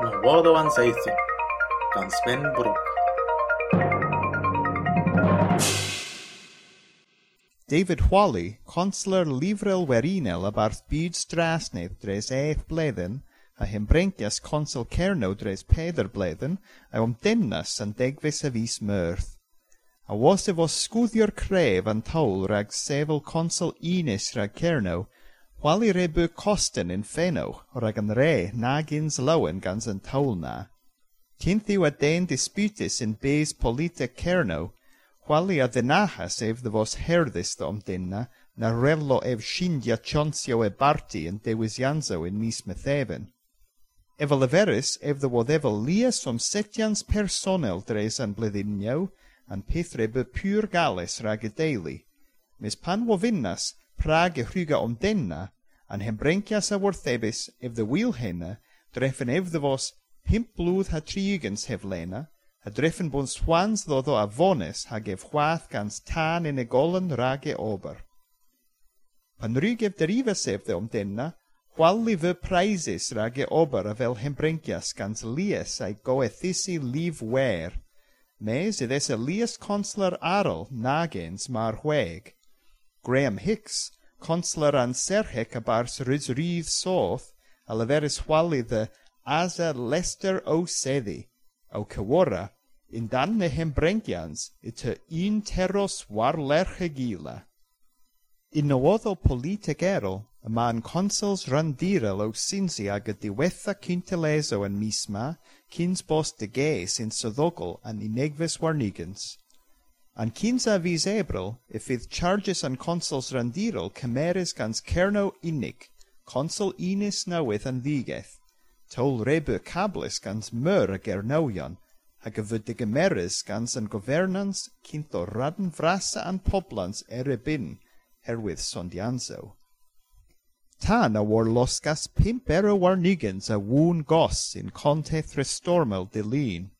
Mae o Anseithio, gan Sven Brwc. David Hawley, consular Livrel Werinel a barth byd strasnydd dres eith bledden, a hyn brengjas consul Cerno dres peder bledden, a o'm dennas yn degfus a fus myrth. A was efo sgwddio'r cref yn tawl rhag sefyl consul unis rhag Cerno, Hwalirebu costen in feno, rag an re nag lowen gans an taulna. Cinthiw a den disputis in bes polita cerno, a denajas ev the vos herdis dom denna, na rello ev shindia chonsio e barti en dewisianzo in mis metheven. Evaleveris ev the wodevel lias som setians personel dres an bledinio, an pethre be pur gales rag daily. Mis pan wovinnas, Prag y rhuga omdenna, an hembrencias a worthebis ev the wheelhenna, drefen ev the vos pimp blwdd ha trigens hevlena, a drefen bo'n swans ddodo a fones hag ef chwath gans tân yn egolen rag e ober. Pan rhyg ef derivas ef the omdenna, Chwalu fy prizes rage ober a fel hembrencias gans lies a'i goethisi lif wer, mes iddes y lies consler arol nagens mar hweg, Graham Hicks, consular anserchec a bars Rhysrydd Soth, a leferys chwalydd y Asa Lester o Seddi, o Cywora, yn dan na hembrengians y ty un teros warlerch y gila. Un nywoddo politigerol y ma'n consuls randirol o Sinsi ag y diwetha cynteleso yn misma, cyns bos dy ges yn syddogol yn unegfus warnigans. An ebril, if yfydd charges an consuls randirol kemeres gans Cerno inic, consul inis newydd an vigeth, tol rebu cablis gans meur a Gernowion, hag y vyd gans an governans quinto raddyn vrasa an poblans erbyn, herwydd sondianso. Tan a war loscas pimpero warnigans a wŵn gos in conte thristormel de lean.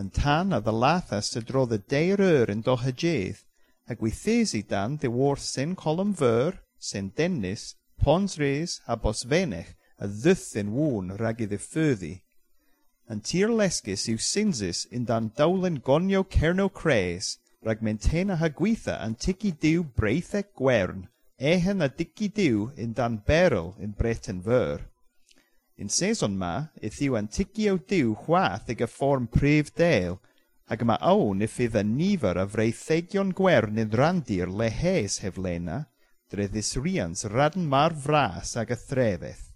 yn tan a ddalathas y drodd y deir yr yn dohydydd, a gweithesi dan dy wrth sy'n colwm fyr, sy'n dennis, pons res a bosfenech a ddyth yn wŵn rag iddi ffyddi. Yn tir lesgus yw sinsis yn dan dawlen gonio cerno cres, rag menten a hagwitha yn tici diw breithau gwern, ehen a dici diw yn dan beryl yn breton fyr. Yn seson ma, y thiw antigio diw chwath ag y fform prif del, ac yma awn y fydd y nifer a freutheigion gwern yn randir lehes heflena, dreddus rians radn mar fras ag y threfeth.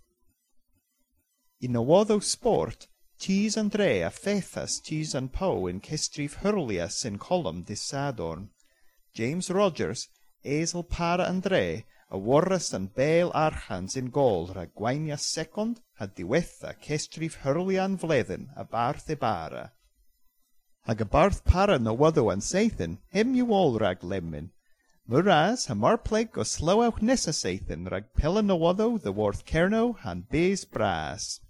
I nawodd o sport, tis Andre a Fethas tis an po yn cestrif hyrlias yn colwm disadorn. James Rogers, eisl para an dre, a warras yn bel archan sy'n gol rhag gwainia second a diwetha cestrif hyrlian fledyn a barth e bara. Hag y barth paran o waddo an seithyn, hem yw ôl rhag lemyn. Muraz ha marpleg o slywawch nesa seithyn rhag pelan o waddo the worth cerno han bys bras.